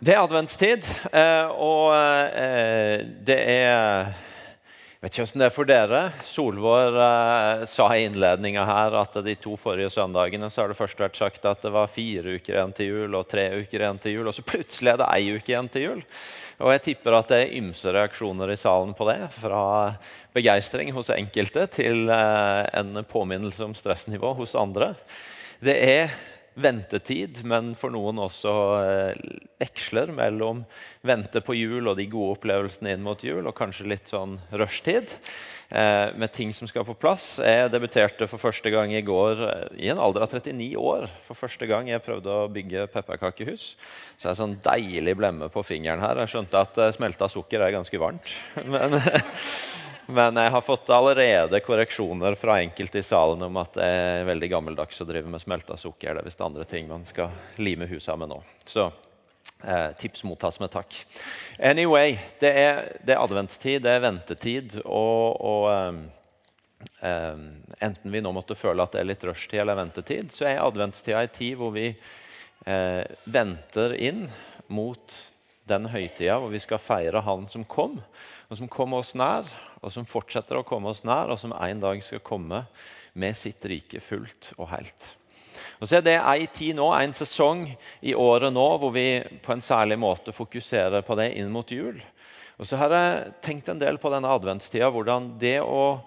Det er adventstid, eh, og eh, det er Jeg vet ikke hvordan det er for dere. Solvår eh, sa i innledninga her at de to forrige søndagene så har det først vært sagt at det var fire uker igjen til jul og tre uker igjen til jul, og så plutselig er det ei uke igjen til jul. Og jeg tipper at det er ymse reaksjoner i salen på det. Fra begeistring hos enkelte til en påminnelse om stressnivå hos andre. Det er ventetid, men for noen også eh, veksler mellom vente på jul og de gode opplevelsene inn mot jul, og kanskje litt sånn rushtid eh, med ting som skal på plass. Jeg debuterte for første gang i går eh, i en alder av 39 år. For første gang jeg prøvde å bygge pepperkakehus. Så jeg er sånn deilig blemme på fingeren her. Jeg skjønte at smelta sukker er ganske varmt. Men men jeg har fått allerede korreksjoner fra enkelte i salen om at det er veldig gammeldags å drive med smelta sukker. Det er visst andre ting man skal lime husa med nå. Så eh, tips mottas med takk. Anyway, det er, det er adventstid, det er ventetid. Og, og eh, eh, enten vi nå måtte føle at det er litt rushtid eller ventetid, så er adventstida ei tid hvor vi eh, venter inn mot den høytida hvor vi skal feire Han som kom, og som kom oss nær og som fortsetter å komme oss nær, og som en dag skal komme med sitt rike fullt og helt. Og så er Det ei tid nå, en sesong i året nå hvor vi på en særlig måte fokuserer på det inn mot jul. Og så har jeg tenkt en del på denne adventstida, hvordan det å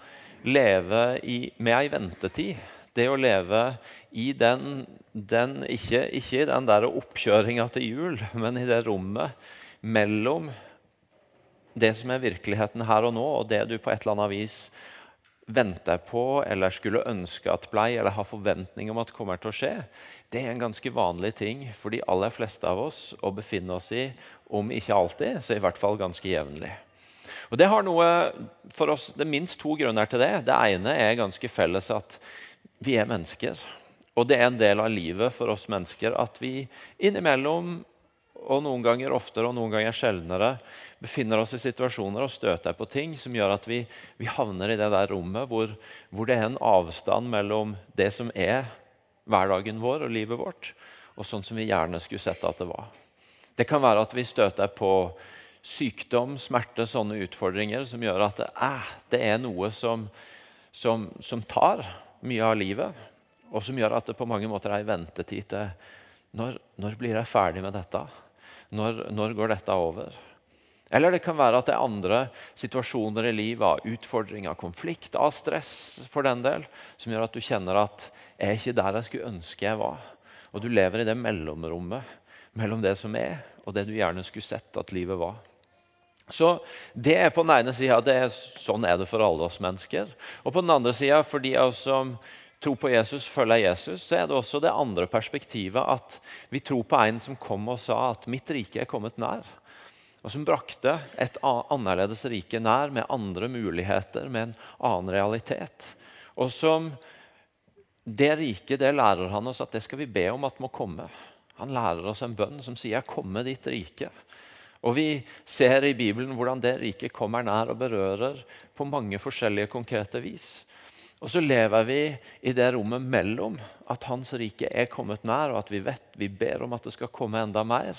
leve i, med ei ventetid Det å leve i den, den ikke, ikke i den der oppkjøringa til jul, men i det rommet mellom det som er virkeligheten her og nå, og det du på et eller annet vis venter på eller skulle ønske at blei, eller har forventning om at kommer til å skje, det er en ganske vanlig ting for de aller fleste av oss å befinne oss i, om ikke alltid, så i hvert fall ganske jevnlig. Og Det har noe for oss, det er minst to grunner til det. Det ene er ganske felles at vi er mennesker. Og det er en del av livet for oss mennesker at vi innimellom og noen ganger oftere og noen ganger sjeldnere befinner oss i situasjoner og støter på ting som gjør at vi, vi havner i det der rommet hvor, hvor, det er en avstand mellom det som er hverdagen vår og livet vårt, og sånn som vi gjerne skulle sett at det var. Det kan være at vi støter på sykdom, smerte, sånne utfordringer som gjør at det, eh, det er noe som, som, som, tar mye av livet, og som gjør at det på mange måter er en ventetid til når, når blir jeg ferdig med dette? Når, når, går dette over? Eller det kan være at det er andre situasjoner i livet, av utfordring, av konflikt, av stress, for den del, som gjør at du kjenner at jeg er ikke der jeg skulle ønske jeg var. Og du lever i det mellomrommet mellom det som er, og det du gjerne skulle sett at livet var. Så det er på den ene sida sånn er det for alle oss mennesker. Og på den andre sida, for de av oss som tror på Jesus, følger Jesus, så er det også det andre perspektivet at vi tror på en som kom og sa at 'mitt rike er kommet nær'. Og som brakte et annerledes rike nær, med andre muligheter, med en annen realitet. Og som det riket det lærer han oss at det skal vi be om at må komme. Han lærer oss en bønn som sier 'komme ditt rike'. Og Vi ser i Bibelen hvordan det riket kommer nær og berører på mange forskjellige konkrete vis. Og så lever vi i det rommet mellom at Hans rike er kommet nær, og at vi vet, vi ber om at det skal komme enda mer,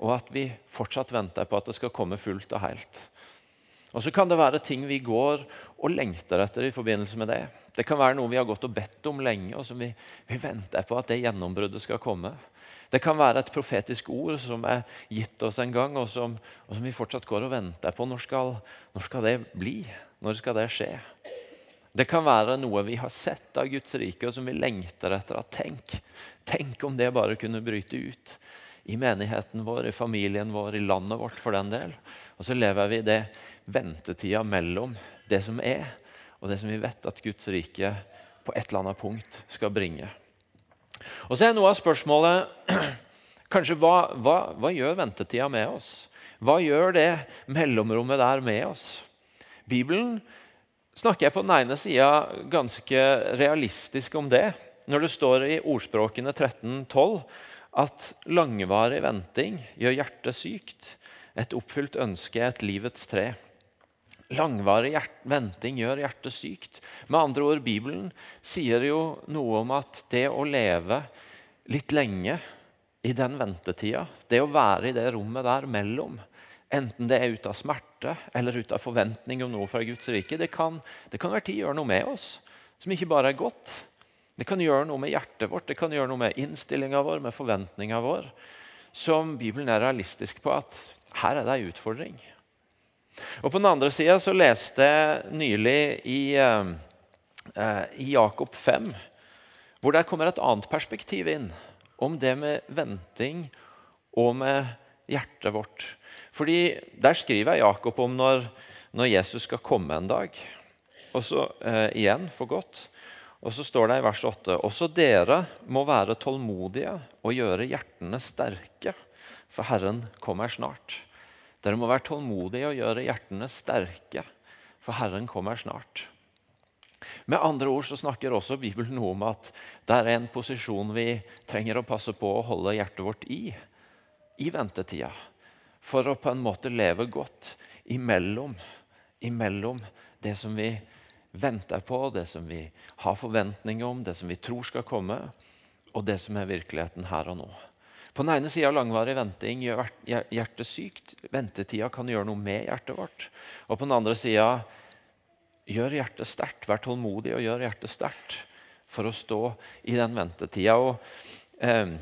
og at vi fortsatt venter på at det skal komme fullt og helt. Og så kan det være ting vi går og lengter etter i forbindelse med det. Det kan være noe vi har gått og bedt om lenge, og som vi, vi venter på at det gjennombruddet skal komme. Det kan være et profetisk ord som er gitt oss en gang, og som, og som vi fortsatt går og venter på. Når skal, når skal det bli? Når skal det skje? Det kan være noe vi har sett av Guds rike, og som vi lengter etter. at Tenk, tenk om det bare kunne bryte ut i menigheten vår, i familien vår, i landet vårt for den del. Og så lever vi i det ventetida mellom det som er, og det som vi vet at Guds rike på et eller annet punkt skal bringe. Og så er noe av spørsmålet kanskje hva, hva, hva gjør ventetida med oss? Hva gjør det mellomrommet der med oss? Bibelen snakker jeg på den ene sida ganske realistisk om det. Når det står i ordspråkene 13.12 at langvarig venting gjør hjertet sykt. Et oppfylt ønske er et livets tre. Langvarig venting gjør hjertet sykt. Med andre ord, Bibelen sier jo noe om at det å leve litt lenge i den ventetida. Det å være i det rommet der mellom. Enten det er ut av smerte eller ut av forventning om noe fra Guds rike. Det kan, det kan være tid gjøre noe med oss som ikke bare er godt. Det kan gjøre noe med hjertet vårt, det kan gjøre noe med innstillinga vår, med forventninga vår. Som Bibelen er realistisk på at her er det ei utfordring. Og På den andre sida leste jeg nylig i, eh, i Jakob 5, hvor der kommer et annet perspektiv inn. Om det med venting og med hjertet vårt. Fordi Der skriver Jakob om når, når Jesus skal komme en dag. Og så eh, igjen for godt. Og så står det i vers 8.: Også dere må være tålmodige og gjøre hjertene sterke, for Herren kommer snart. Dere må være tålmodige og gjøre hjertene sterke, for Herren kommer snart. Med andre ord så snakker også Bibelen noe om at det er en posisjon vi trenger å passe på å holde hjertet vårt i i ventetida for å på en måte leve godt imellom, imellom det som vi venter på, det som vi har forventninger om, det som vi tror skal komme, og det som er virkeligheten her og nå. På den ene sida langvarig venting gjør hjertet sykt. Ventetida kan gjøre noe med hjertet vårt. Og på den andre sida gjør hjertet sterkt. Vær tålmodig og gjør hjertet sterkt for å stå i den ventetida. Og, eh,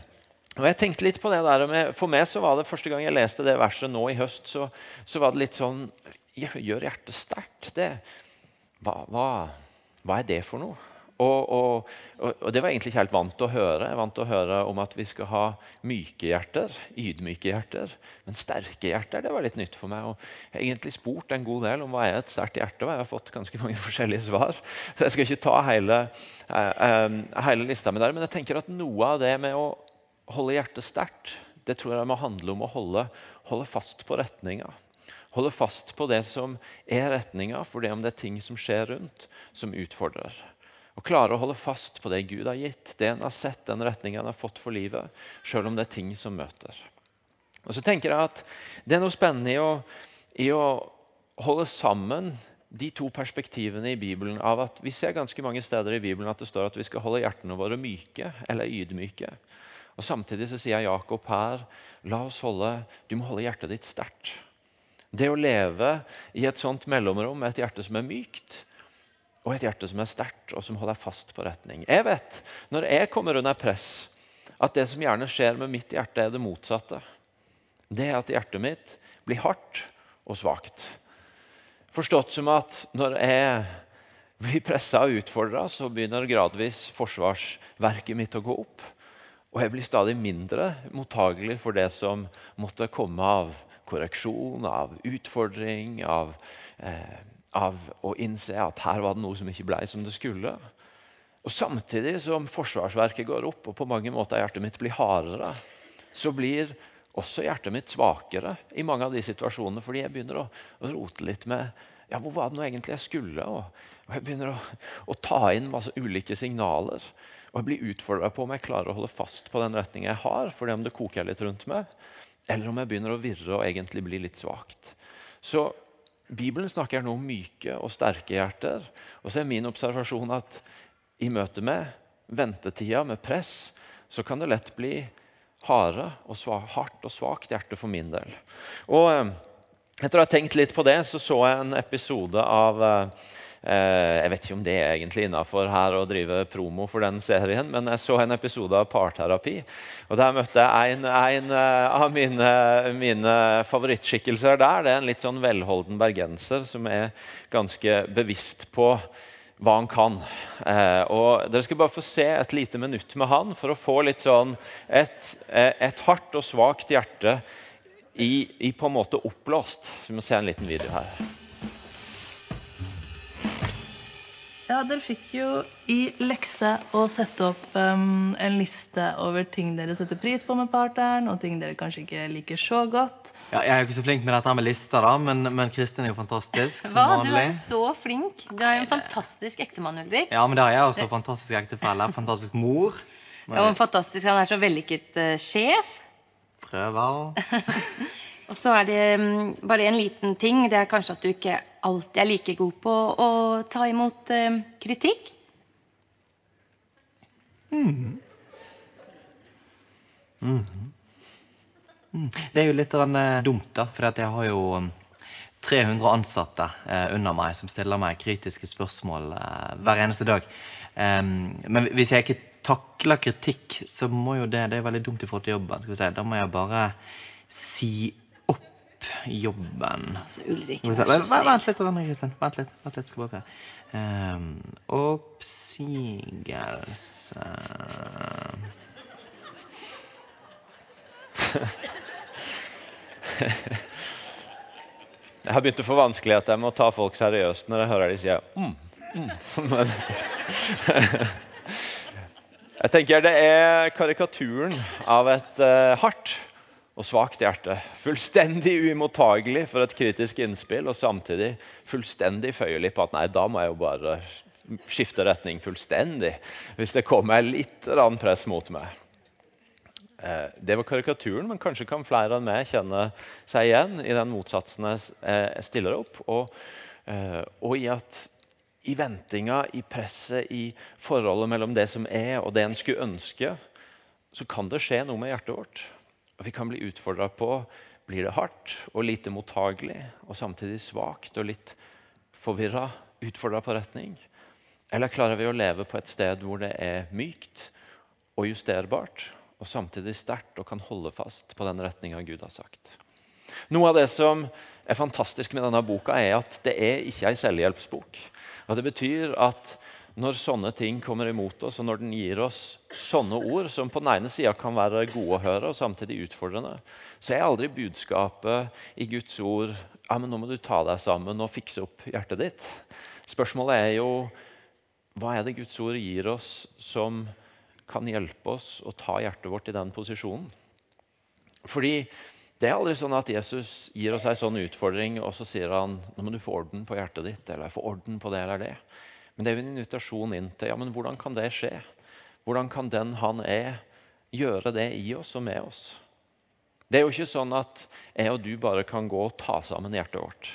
og jeg tenkte litt på det der med, For meg så var det første gang jeg leste det verset nå i høst, så, så var det litt sånn Gjør hjertet sterkt. Hva, hva, hva, er det for noe? Og, og, og, det var jeg egentlig ikke helt vant til å høre. Jeg er vant til å høre om at vi skal ha myke hjerter, ydmyke hjerter. Men sterke hjerter det var litt nytt for meg. Og jeg har egentlig spurt en god del om hva er et sterkt hjerte. Og jeg har fått ganske mange forskjellige svar. Så jeg skal ikke ta hele, eh, eh, hele lista med der. Men jeg tenker at noe av det med å holde hjertet sterkt, det tror jeg må handle om å holde, holde fast på retninga. Holde fast på det som er retninga, for det om det er ting som skjer rundt, som utfordrer. Å klare å holde fast på det Gud har gitt, det en har sett, den retningen en har fått for livet, sjøl om det er ting som møter. Og så tenker jeg at Det er noe spennende i å, i å holde sammen de to perspektivene i Bibelen av at Vi ser ganske mange steder i Bibelen at det står at vi skal holde hjertene våre myke eller ydmyke. Og Samtidig så sier Jakob her la oss holde, du må holde hjertet ditt sterkt. Det å leve i et sånt mellomrom med et hjerte som er mykt, og et hjerte som er sterkt og som holder fast på retning. Jeg vet, Når jeg kommer under press, at det som gjerne skjer med mitt hjerte, er det motsatte. Det er at hjertet mitt blir hardt og svakt. Forstått som at når jeg blir pressa og utfordra, så begynner gradvis forsvarsverket mitt å gå opp. Og jeg blir stadig mindre mottagelig for det som måtte komme av korreksjon, av utfordring, av, eh, av å innse at her var det noe som ikke ble som det skulle. Og Samtidig som forsvarsverket går opp og på mange måter hjertet mitt blir hardere, så blir også hjertet mitt svakere i mange av de situasjonene, fordi jeg begynner å, rote litt med ja, hvor var det nå egentlig jeg skulle? Og, og jeg begynner å, å, ta inn masse ulike signaler. Og jeg blir utfordra på om jeg klarer å holde fast på den retninga jeg har, for det om det koker litt rundt meg, eller om jeg begynner å virre og egentlig bli litt svakt. Så Bibelen snakker nå om myke og sterke hjerter. Og så er min observasjon at i møte med ventetida, med press, så kan det lett bli harde og svak, hardt og svakt hjerte for min del. Og eh, etter å ha tenkt litt på det, så så jeg en episode av eh, jeg vet ikke om det er egentlig innafor her å drive promo for den serien, men jeg så en episode av Parterapi. og Der møtte jeg en, en eh, av mine, mine, favorittskikkelser der. Det er en litt sånn velholden bergenser som er ganske bevisst på hva han kan. Eh, og Dere skal bare få se et lite minutt med han for å få litt sånn et, et hardt og svakt hjerte i, i, på en måte oppblåst. Så vi må se en liten video her. Ja, Dere fikk jo i lekse å sette opp um, en liste over ting dere setter pris på med partneren, og ting dere kanskje ikke liker så godt. Ja, jeg er jo ikke så flink med dette med lister, da, men, men Kristin er jo fantastisk. Hva? Du er så flink. Du er jo en fantastisk ektemann, Ulrik. Ja, men det er jeg også. Fantastisk ektefelle. Fantastisk mor. Ja, og fantastisk, Han er så vellykket uh, sjef. Prøver. og så er det um, bare en liten ting. Det er kanskje at du ikke alltid er like god på å ta imot eh, kritikk? Mm. Det er jo litt eh, dumt, da, for jeg har jo um, 300 ansatte eh, under meg som stiller meg kritiske spørsmål hver eneste dag. Men hvis jeg ikke takler kritikk, så må jo det Det er veldig dumt i forhold til jobben. skal vi si. Da må jeg bare si jobben. Altså, Ulrik, så Vent, vent litt, Anne Kristin. Vent litt. Vent litt, skal bare se. Um, oppsigelse Jeg har begynt å få vanskeligheter med å ta folk seriøst når jeg hører de sier mm, mm. Men Jeg tenker det er karikaturen av et uh, hardt og svakt hjerte. Fullstendig uimottagelig for et kritisk innspill, og samtidig fullstendig føyelig på at nei, da må jeg jo bare skifte retning fullstendig hvis det kommer litt press mot meg. Eh, Det var karikaturen, men kanskje kan flere enn meg kjenne seg igjen i den motsatsen jeg eh, stiller opp, og, eh, og i at i ventinga, i presset, i forholdet mellom det som er, og det en skulle ønske, så kan det skje noe med hjertet vårt. Og vi kan bli utfordra på blir det hardt og lite mottagelig, og samtidig svakt og litt forvirra, utfordra på retning. Eller klarer vi å leve på et sted hvor det er mykt og justerbart, og samtidig sterkt og kan holde fast på den retninga Gud har sagt? Noe av det som er fantastisk med denne boka, er at det er ikke ei selvhjelpsbok. Og Det betyr at når sånne ting kommer imot oss, og når den gir oss sånne ord, som på den ene sida kan være gode å høre og samtidig utfordrende, så er aldri budskapet i Guds ord ja, men nå må du ta deg sammen og fikse opp hjertet ditt. Spørsmålet er jo hva er det Guds ord gir oss som kan hjelpe oss å ta hjertet vårt i den posisjonen? Fordi det er aldri sånn at Jesus gir oss en sånn utfordring, og så sier han nå må du få orden på hjertet ditt, eller få orden på det eller det. Men det er jo en invitasjon inn til ja, men hvordan kan det skje? Hvordan kan den han er, gjøre det i oss og med oss? Det er jo ikke sånn at jeg og du bare kan gå og ta sammen hjertet vårt.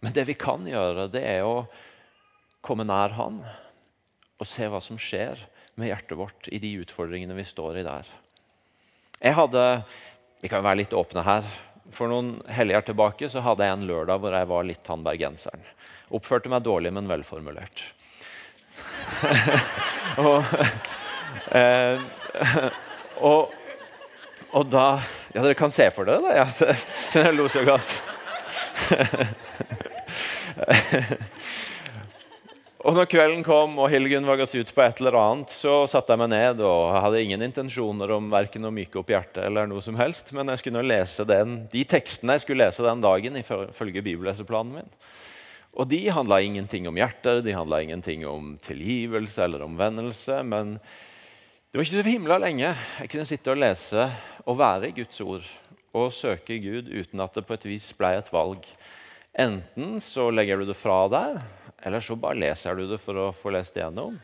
Men det vi kan gjøre, det er å komme nær han og se hva som skjer med hjertet vårt i de utfordringene vi står i der. Jeg hadde, Vi kan være litt åpne her. For noen helger tilbake så hadde jeg en lørdag hvor jeg var litt han bergenseren. Oppførte meg dårlig, men velformulert. og, eh, og, og da Ja, dere kan se for dere det? Ja, kjenner jeg lo så godt. Og når kvelden kom og Hilgun var gått ut på et eller annet, så satte jeg meg ned og hadde ingen intensjoner om verken å myke opp hjertet eller noe som helst, men jeg skulle lese den, de tekstene jeg skulle lese den dagen ifølge bibelleseplanen min. Og de handla ingenting om hjertet, de handla ingenting om tilgivelse eller omvendelse. Men det var ikke så himla lenge jeg kunne sitte og lese og være i Guds ord og søke Gud uten at det på et vis ble et valg. Enten så legger du det fra deg, eller så bare leser du det for å få lest det gjennom.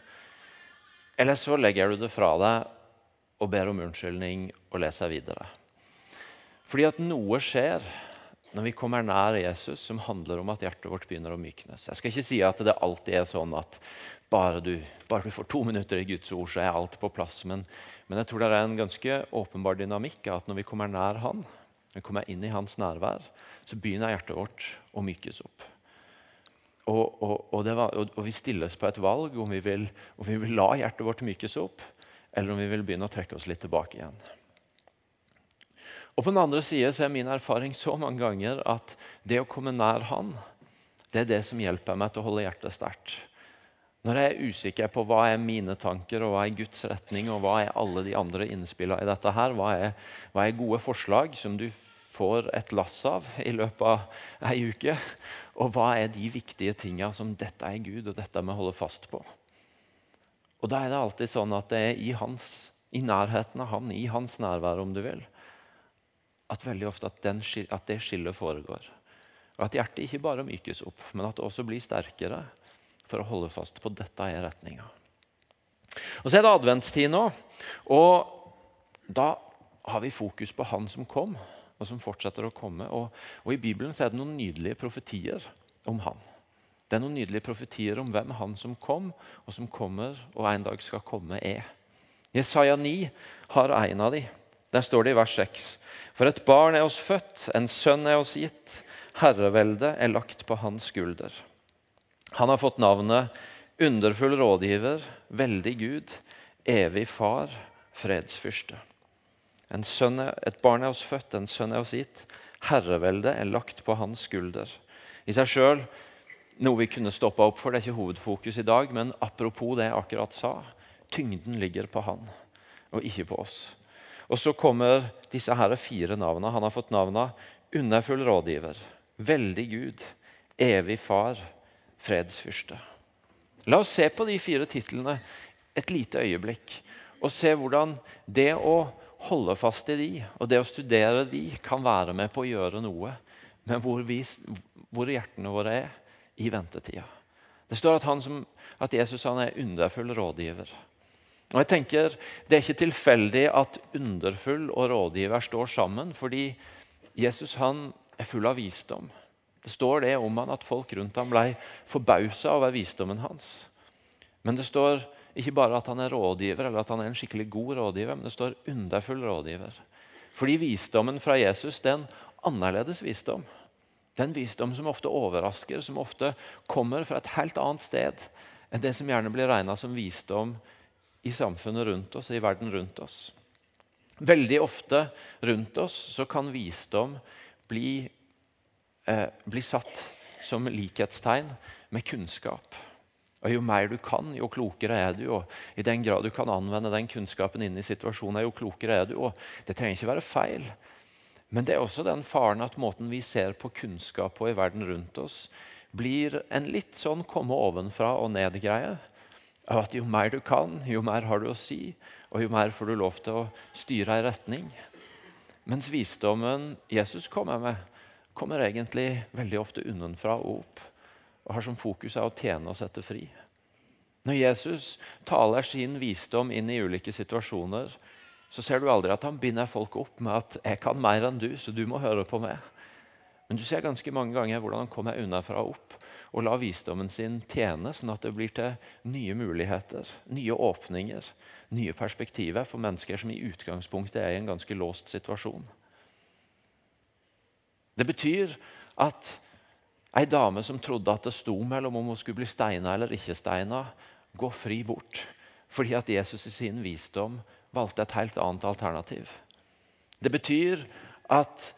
Eller så legger du det fra deg og ber om unnskyldning og leser videre. Fordi at noe skjer når vi kommer nær Jesus, som handler om at hjertet vårt begynner å myknes. Jeg skal ikke si at det alltid er sånn at bare du, bare du får to minutter i Guds ord, så er alt på plass. Men, men jeg tror det er en ganske åpenbar dynamikk at når vi kommer nær Han, når vi kommer inn i Hans nærvær, så begynner hjertet vårt å mykes opp. Og, og, og, var, og, vi stilles på et valg om vi, vil, om vi vil la hjertet vårt mykes opp, eller om vi vil begynne å trekke oss litt tilbake igjen. Og På den andre side så er min erfaring så mange ganger at det å komme nær Han, det er det som hjelper meg til å holde hjertet sterkt. Når jeg er usikker på hva er mine tanker, og hva er Guds retning, og hva er alle de andre innspillene i dette her, hva er, hva er gode forslag som du får et lass av i løpet av ei uke, og hva er de viktige tinga som dette er Gud, og dette må holde fast på. Og Da er det alltid sånn at det er i, hans, i nærheten av han, i hans nærvær, om du vil, at veldig ofte at, den, at det skillet foregår. Og At hjertet ikke bare mykes opp, men at det også blir sterkere for å holde fast på dette er retninga. Og Så er det adventstid nå, og da har vi fokus på Han som kom, og som fortsetter å komme. Og, og I Bibelen så er det noen nydelige profetier om Han. Det er noen nydelige profetier om hvem Han som kom, og som kommer og en dag skal komme, er. Jesaja 9 har en av de. Der står det i vers 6.: For et barn er oss født, en sønn er oss gitt. Herreveldet er lagt på hans skulder. Han har fått navnet Underfull rådgiver, veldig Gud, evig far, fredsfyrste. Er, et barn er oss født, en sønn er oss gitt. Herreveldet er lagt på hans skulder. I seg sjøl noe vi kunne stoppa opp for. Det er ikke hovedfokus i dag, men apropos det jeg akkurat sa. Tyngden ligger på han, og ikke på oss. Og så kommer disse her fire navnene. Han har fått navnene Underfull rådgiver, Veldig Gud, Evig Far, Fredsfyrste. La oss se på de fire titlene et lite øyeblikk og se hvordan det å holde fast i de og det å studere de kan være med på å gjøre noe med hvor, vi, hvor hjertene våre er i ventetida. Det står at, som, at Jesus han er underfull rådgiver. Og jeg tenker Det er ikke tilfeldig at underfull og rådgiver står sammen, fordi Jesus han er full av visdom. Det står det om han at folk rundt ham ble forbausa over visdommen hans. Men det står ikke bare at han er rådgiver, eller at han er en skikkelig god rådgiver, men det står underfull rådgiver. Fordi visdommen fra Jesus det er en annerledes visdom. Det er en visdom som ofte overrasker, som ofte kommer fra et helt annet sted enn det som gjerne blir regna som visdom i samfunnet rundt oss, i verden rundt oss. Veldig ofte rundt oss så kan visdom bli, eh, bli satt som likhetstegn med kunnskap. Og Jo mer du kan, jo klokere er du. og I den grad du kan anvende den kunnskapen inn i situasjonen, jo klokere er du. og Det trenger ikke være feil. Men det er også den faren at måten vi ser på kunnskap på i verden rundt oss, blir en litt sånn komme ovenfra og ned-greie. At jo mer du kan, jo mer har du å si, og jo mer får du lov til å styre ei retning. Mens visdommen Jesus kommer med, kommer egentlig veldig ofte unnenfra og opp. Og har som fokus er å tjene og sette fri. Når Jesus taler sin visdom inn i ulike situasjoner, så ser du aldri at han binder folk opp med at 'jeg kan mer enn du, så du må høre på meg'. Men du ser ganske mange ganger hvordan han kommer unnafra og opp og la visdommen sin tjene, sånn at det blir til nye muligheter, nye åpninger, nye perspektiver for mennesker som i utgangspunktet er i en ganske låst situasjon. Det betyr at ei dame som trodde at det sto mellom om hun skulle bli steina eller ikke steina, går fri bort fordi at Jesus i sin visdom valgte et helt annet alternativ. Det betyr at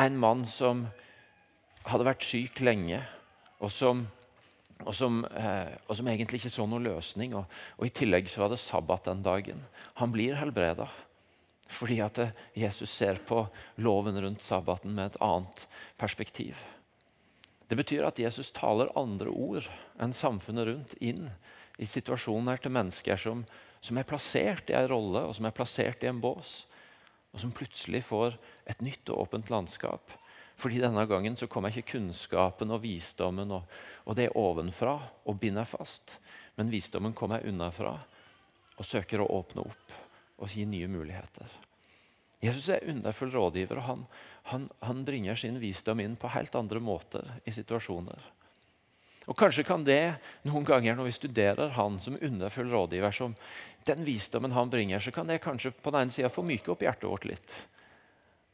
en mann som hadde vært syk lenge, og som, og som, eh, og som egentlig ikke så noen løsning, og, og, i tillegg så var det sabbat den dagen, han blir helbreda. Fordi at eh, Jesus ser på loven rundt sabbaten med et annet perspektiv. Det betyr at Jesus taler andre ord enn samfunnet rundt inn i situasjoner til mennesker som som er plassert i en rolle og som er plassert i en bås, og som plutselig får et nytt og åpent landskap. Fordi denne gangen så kommer ikke kunnskapen og visdommen og, og det ovenfra og binder fast. Men visdommen kommer unnafra og søker å åpne opp og gi nye muligheter. Jesus er underfull rådgiver, og han, han, han bringer sin visdom inn på helt andre måter i situasjoner. Og Kanskje kan det noen ganger når vi studerer han som underfull rådgiver, som den visdommen han bringer, så kan det kanskje på den ene sida få myke opp hjertet vårt litt.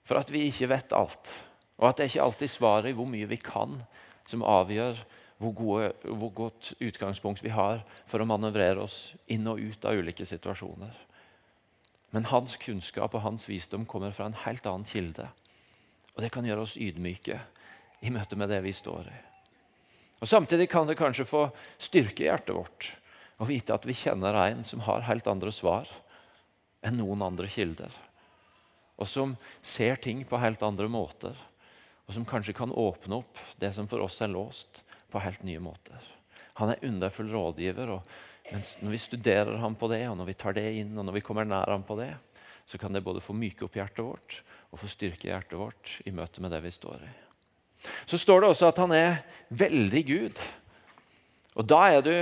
For at vi ikke vet alt. Og at det ikke alltid svaret i hvor mye vi kan, som avgjør hvor, gode, hvor godt utgangspunkt vi har for å manøvrere oss inn og ut av ulike situasjoner. Men hans kunnskap og hans visdom kommer fra en helt annen kilde. Og det kan gjøre oss ydmyke i møte med det vi står i. Og Samtidig kan det kanskje få styrke i hjertet vårt å vite at vi kjenner en som har helt andre svar enn noen andre kilder. Og som ser ting på helt andre måter. Og som kanskje kan åpne opp det som for oss er låst, på helt nye måter. Han er underfull rådgiver. og når vi studerer ham på det, og når vi tar det inn, og når vi kommer nær ham på det, så kan det både få myke opp hjertet vårt og få styrke hjertet vårt i møte med det vi står i. Så står det også at han er veldig Gud. Og da er du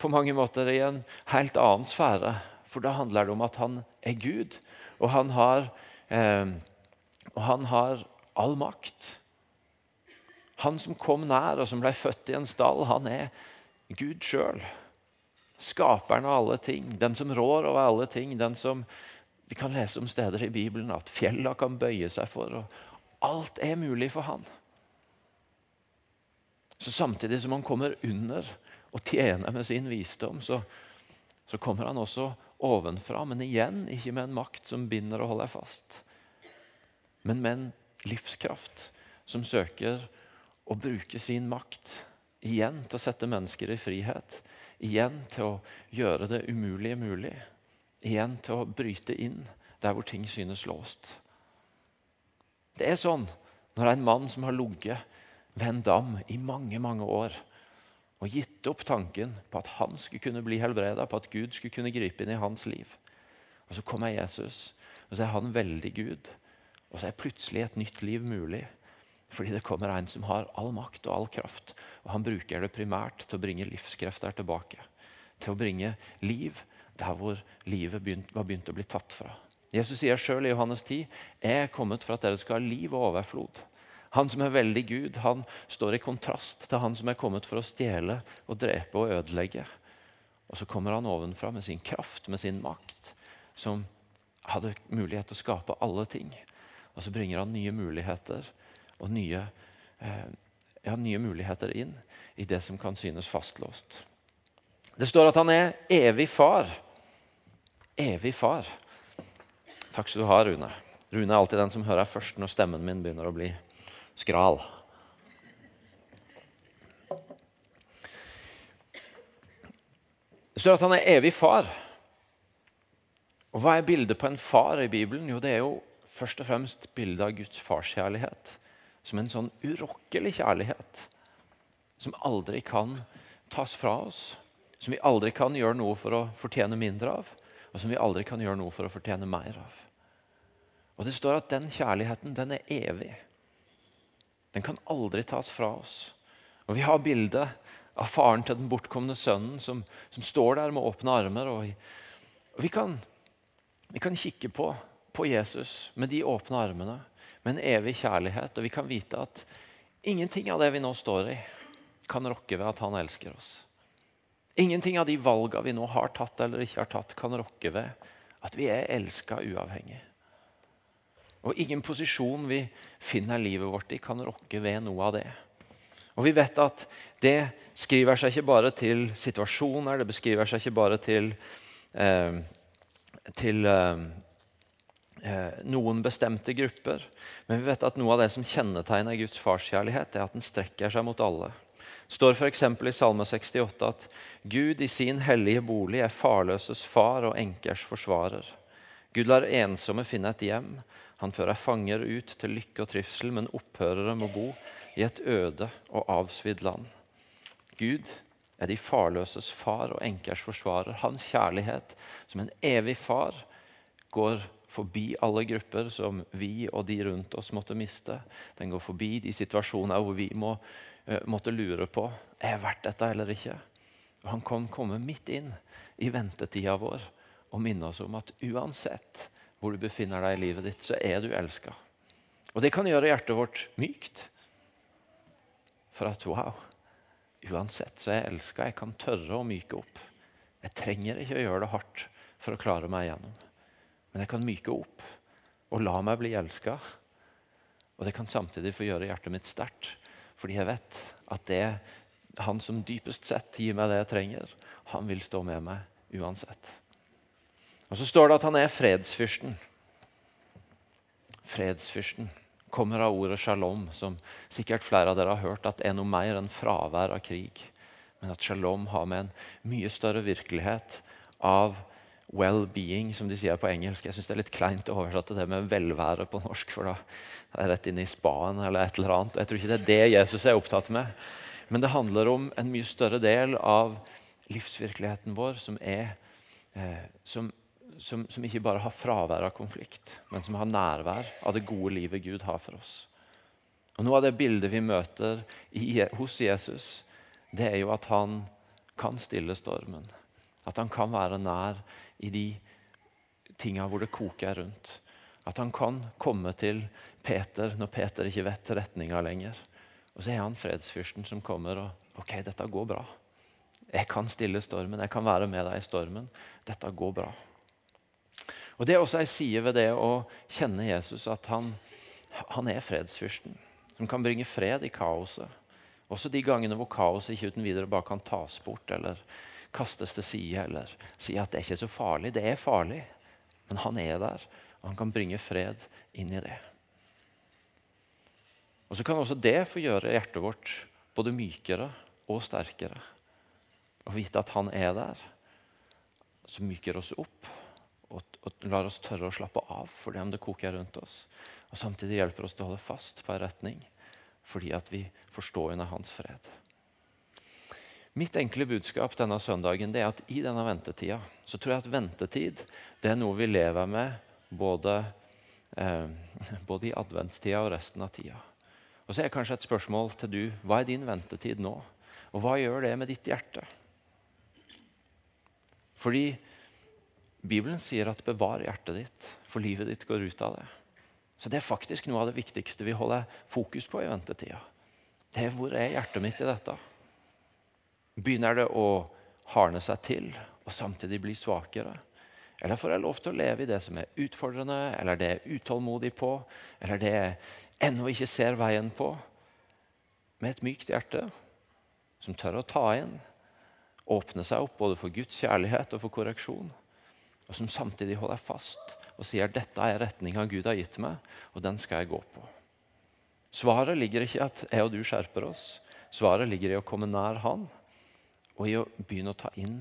på mange måter i en helt annen sfære. For da handler det om at han er Gud, og han har, eh, og han har all makt. Han som kom nær, og som ble født i en stall, han er Gud sjøl. Skaperen av alle ting, den som rår over alle ting, den som, Vi kan lese om steder i Bibelen at fjella kan bøye seg for. og Alt er mulig for han. Så Samtidig som han kommer under og tjener med sin visdom, så, så kommer han også ovenfra. Men igjen ikke med en makt som binder og holder fast, men med en livskraft som søker å bruke sin makt igjen til å sette mennesker i frihet. Igjen til å gjøre det umulige mulig. Igjen til å bryte inn der hvor ting synes låst. Det er sånn når en mann som har ligget ved en dam i mange, mange år og gitt opp tanken på at han skulle kunne bli helbreda, på at Gud skulle kunne gripe inn i hans liv. Og Så kommer Jesus, og så er han veldig Gud. Og så er plutselig et nytt liv mulig. Fordi det kommer en som har all makt og all kraft. Og han bruker det primært til å bringe livskrefter tilbake. Til å bringe liv der hvor livet begynt, var begynt å bli tatt fra. Jesus sier sjøl i Johannes 10.: Jeg er kommet for at dere skal ha liv og overflod. Han som er veldig Gud, han står i kontrast til han som er kommet for å stjele og drepe og ødelegge. Og så kommer han ovenfra med sin kraft, med sin makt, som hadde mulighet til å skape alle ting. Og så bringer han nye muligheter og nye, eh, ja, nye muligheter inn i det som kan synes fastlåst. Det står at han er evig far. Evig far. Takk skal du ha, Rune. Rune er alltid den som hører først når stemmen min begynner å bli skral. Det står at han er evig far. Og Hva er bildet på en far i Bibelen? Jo, Det er jo først og fremst bildet av Guds farskjærlighet. Som en sånn urokkelig kjærlighet som aldri kan tas fra oss. Som vi aldri kan gjøre noe for å fortjene mindre av, og som vi aldri kan gjøre noe for å fortjene mer av. Og Det står at den kjærligheten den er evig. Den kan aldri tas fra oss. Og Vi har bildet av faren til den bortkomne sønnen som, som står der med åpne armer. Og, og vi, kan, vi, kan, kikke på, på Jesus med de åpne armene, med en evig kjærlighet. Og vi kan vite at ingenting av det vi nå står i, kan rokke ved at han elsker oss. Ingenting av de valgene vi nå har tatt eller ikke har tatt, kan rokke ved at vi er elska uavhengig. Og ingen posisjon vi finner livet vårt i, kan rokke ved noe av det. Og vi vet at det skriver seg ikke bare til situasjoner, det beskriver seg ikke bare til, eh, til eh, noen bestemte grupper. Men vi vet at noe av det som kjennetegner Guds farskjærlighet, er at den strekker seg mot alle. Det står f.eks. i Salme 68 at Gud i sin hellige bolig er farløses far og enkers forsvarer. Gud lar ensomme finne et hjem. Han fører fanger ut til lykke og trivsel, men opphører dem å bo i et øde og avsvidd land. Gud er de farløses far og enkers forsvarer. Hans kjærlighet som en evig far går forbi alle grupper som vi og de rundt oss måtte miste. Den går forbi de situasjoner hvor vi må, uh, måtte lure på er jeg verdt dette eller ikke. Og han kan komme midt inn i ventetida vår og minne oss om at uansett hvor du befinner deg i livet ditt, så er du elska. Og det kan gjøre hjertet vårt mykt. For at wow, uansett så er jeg elska. Jeg kan tørre å myke opp. Jeg trenger ikke å gjøre det hardt for å klare meg igjennom. Men jeg kan myke opp og la meg bli elska. Og det kan samtidig få gjøre hjertet mitt sterkt, fordi jeg vet at det er han som dypest sett gir meg det jeg trenger, han vil stå med meg uansett. Og Så står det at han er fredsfyrsten. Fredsfyrsten kommer av ordet shalom, som sikkert flere av dere har hørt at er noe mer enn fravær av krig. Men at shalom har med en mye større virkelighet av well-being, som de sier på engelsk. Jeg syns det er litt kleint å oversette det med velvære på norsk, for da er det rett inn i spaen eller et eller annet. Jeg tror ikke det er det Jesus er opptatt med. Men det handler om en mye større del av livsvirkeligheten vår som er eh, som som, som, ikke bare har fravær av konflikt, men som har nærvær av det gode livet Gud har for oss. Og Noe av det bildet vi møter i, hos Jesus, det er jo at han kan stille stormen. At han kan være nær i de tinga hvor det koker rundt. At han kan komme til Peter når Peter ikke vet retninga lenger. Og så er han fredsfyrsten som kommer og OK, dette går bra. Jeg kan stille stormen, jeg kan være med deg i stormen. Dette går bra. Og Det er også ei side ved det å kjenne Jesus, at han, han er fredsfyrsten. Som kan bringe fred i kaoset. Også de gangene hvor kaoset ikke uten videre bare kan tas bort eller kastes til side eller si at det er ikke så farlig. Det er farlig, men han er der, og han kan bringe fred inn i det. Og Så kan også det få gjøre hjertet vårt både mykere og sterkere. Å vite at han er der, som myker oss opp og, og lar oss tørre å slappe av for det om det koker rundt oss. Og samtidig hjelper oss til å holde fast på en retning fordi at vi forstår under hans fred. Mitt enkle budskap denne søndagen det er at i denne ventetida så tror jeg at ventetid det er noe vi lever med både, eh, både i adventstida og resten av tida. Og så er kanskje et spørsmål til du. Hva er din ventetid nå? Og hva gjør det med ditt hjerte? Fordi Bibelen sier at 'bevar hjertet ditt', for livet ditt går ut av det. Så det er faktisk noe av det viktigste vi holder fokus på i ventetida. Det er hvor er hjertet mitt i dette? Begynner det å hardne seg til og samtidig bli svakere? Eller får jeg lov til å leve i det som er utfordrende, eller det jeg er utålmodig på, eller det jeg ennå ikke ser veien på? Med et mykt hjerte som tør å ta inn, åpne seg opp både for Guds kjærlighet og for korreksjon, og som samtidig holder fast og sier dette er retninga Gud har gitt meg, og den skal jeg gå på. Svaret ligger ikke i at jeg og du skjerper oss. Svaret ligger i å komme nær Han og i å begynne å ta inn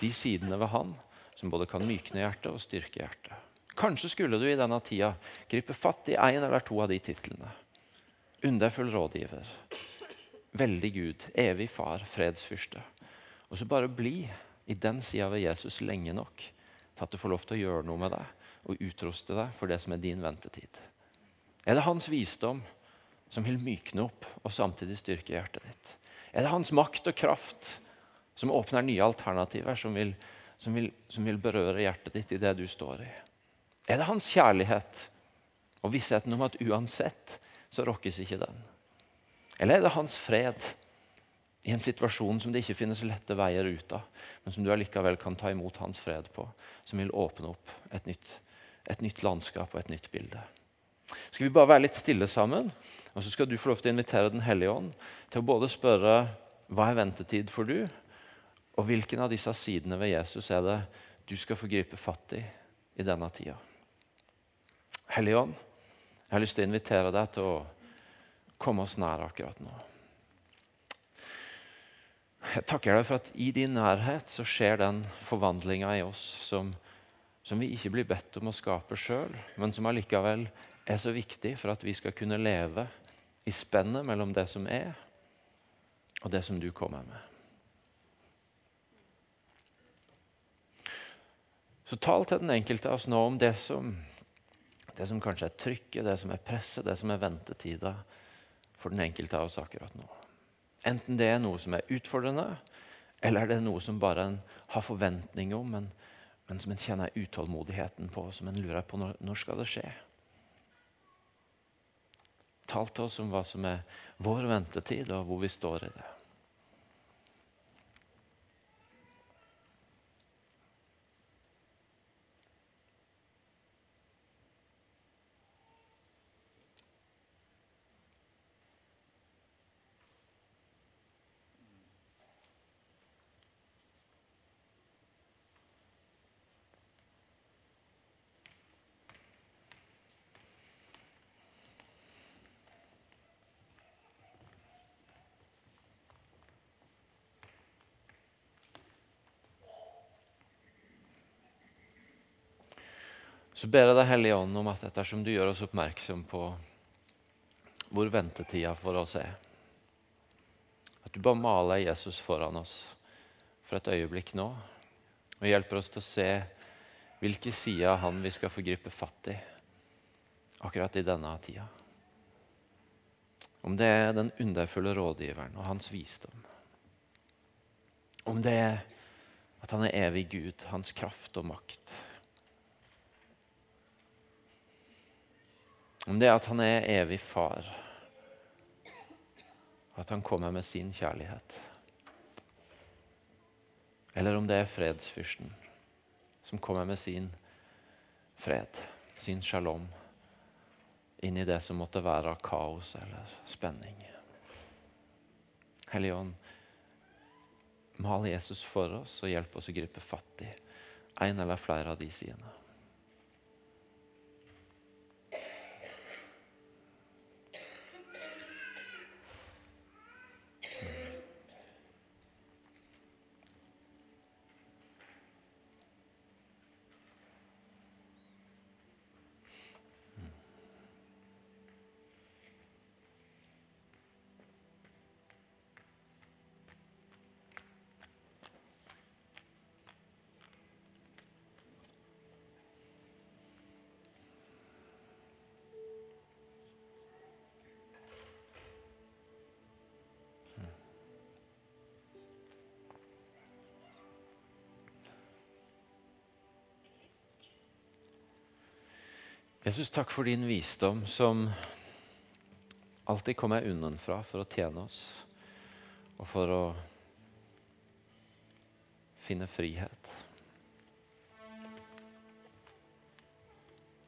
de sidene ved Han som både kan mykne hjertet og styrke hjertet. Kanskje skulle du i denne tida gripe fatt i en eller to av de titlene. Underfull rådgiver, veldig Gud, evig far, fredsfyrste. Og så bare bli i den sida ved Jesus lenge nok til at du får lov til å gjøre noe med deg og utruste deg for det som er din ventetid. Er det hans visdom som vil mykne opp og samtidig styrke hjertet ditt? Er det hans makt og kraft som åpner nye alternativer, som vil, som vil, som vil berøre hjertet ditt i det du står i? Er det hans kjærlighet og vissheten om at uansett så rokkes ikke den? Eller er det hans fred i en situasjon som det ikke finnes lette veier ut av, men som du allikevel kan ta imot hans fred på, som vil åpne opp et nytt, et nytt landskap og et nytt bilde? Skal vi bare være litt stille sammen? Og så skal du få lov til å invitere Den hellige ånd til å både spørre hva er ventetid for du, og hvilken av disse sidene ved Jesus er det du skal få gripe fatt i i denne tida? Hellige ånd, jeg har lyst til å invitere deg til å komme oss nær akkurat nå. Jeg takker deg for at i din nærhet så skjer den forvandlinga i oss som, som, vi ikke blir bedt om å skape sjøl, men som allikevel er så viktig for at vi skal kunne leve i spennet mellom det som er, og det som du kommer med. Så tal til den enkelte av oss nå om det som, det som kanskje er trykket, det som er presset, det som er ventetida for den enkelte av oss akkurat nå. Enten det er noe som er utfordrende, eller det er noe som bare en har forventning om, men, men som en kjenner utålmodigheten på, som en lurer på når, når skal det skje. Tal til oss om hva som er vår ventetid, og hvor vi står i det. Så ber jeg deg, Hellige Ånd, om at ettersom du gjør oss oppmerksom på hvor ventetida for oss er At du bare maler Jesus foran oss for et øyeblikk nå og hjelper oss til å se hvilke sider av han vi skal få gripe fatt i akkurat i denne tida. Om det er den underfulle rådgiveren og hans visdom. Om det er at han er evig Gud, hans kraft og makt. Om det at han er evig far, at han kommer med sin kjærlighet. Eller om det er fredsfyrsten som kommer med sin fred, sin shalom, inn i det som måtte være av kaos eller spenning. Hellige Ånd, mal Jesus for oss og hjelp oss å gripe fatt i en eller flere av de sidene. Jesus, takk for din visdom som alltid kommer unnenfra for å tjene oss og for å finne frihet.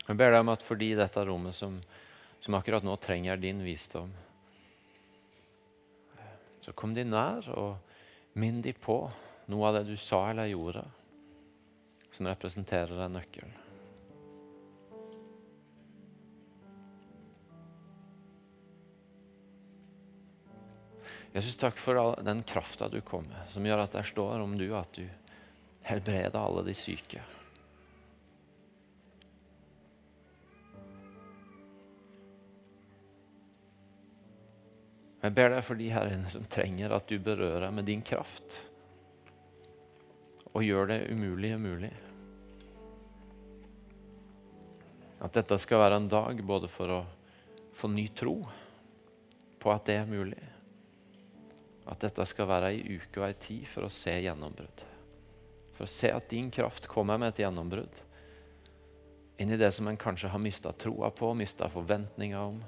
Jeg ber deg om at fordi dette rommet som, som akkurat nå trenger din visdom, så kom de nær og minn de på noe av det du sa eller gjorde, som representerer en nøkkel. Jesus, takk for den krafta du kom med, som gjør at der står om du at du helbreder alle de syke. Jeg ber deg for de her inne som trenger at du berører med din kraft og gjør det umulige mulig. At dette skal være en dag både for å få ny tro på at det er mulig, at dette skal være ei uke og ei tid for å se gjennombrudd. For å se at din kraft kommer med et gjennombrudd inn i det som en kanskje har mista troa på, mista forventninger om.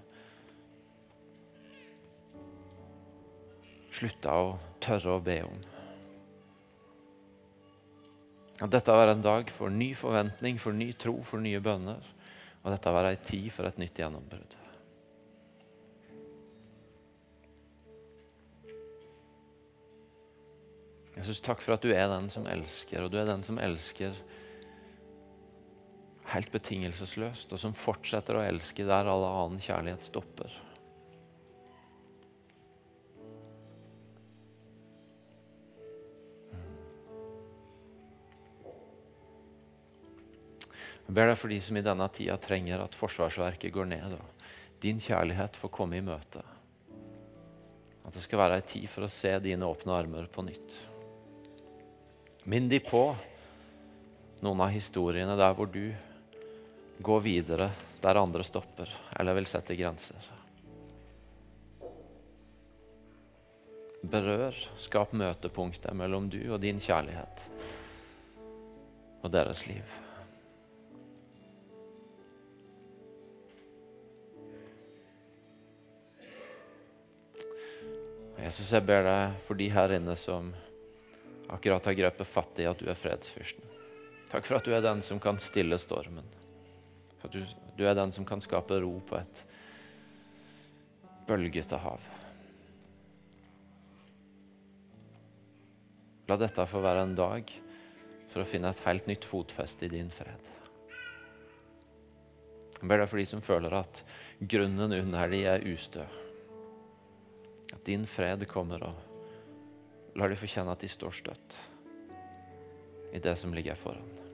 Slutta å tørre å be om. At dette var en dag for ny forventning, for ny tro, for nye bønner. Og dette var ei tid for et nytt gjennombrudd. Jesus, takk for at du er den som elsker, og du er den som elsker helt betingelsesløst, og som fortsetter å elske der alle annen kjærlighet stopper. Jeg ber deg for de som i denne tida trenger at forsvarsverket går ned, og din kjærlighet får komme i møte. At det skal være ei tid for å se dine åpne armer på nytt. Minn de på noen av historiene der hvor du går videre der andre stopper eller vil sette grenser. Berør, skap møtepunkter mellom du og din kjærlighet og deres liv. Jesus, jeg ber deg for de her inne som akkurat har grepet fatt i at du er fredsfyrsten. Takk for at du er den som kan stille stormen. At du, du er den som kan skape ro på et bølgete hav. La dette få være en dag for å finne et helt nytt fotfeste i din fred. Jeg ber deg for de som føler at grunnen under de er ustø. At din fred kommer og La de få kjenne at de står støtt i det som ligger foran.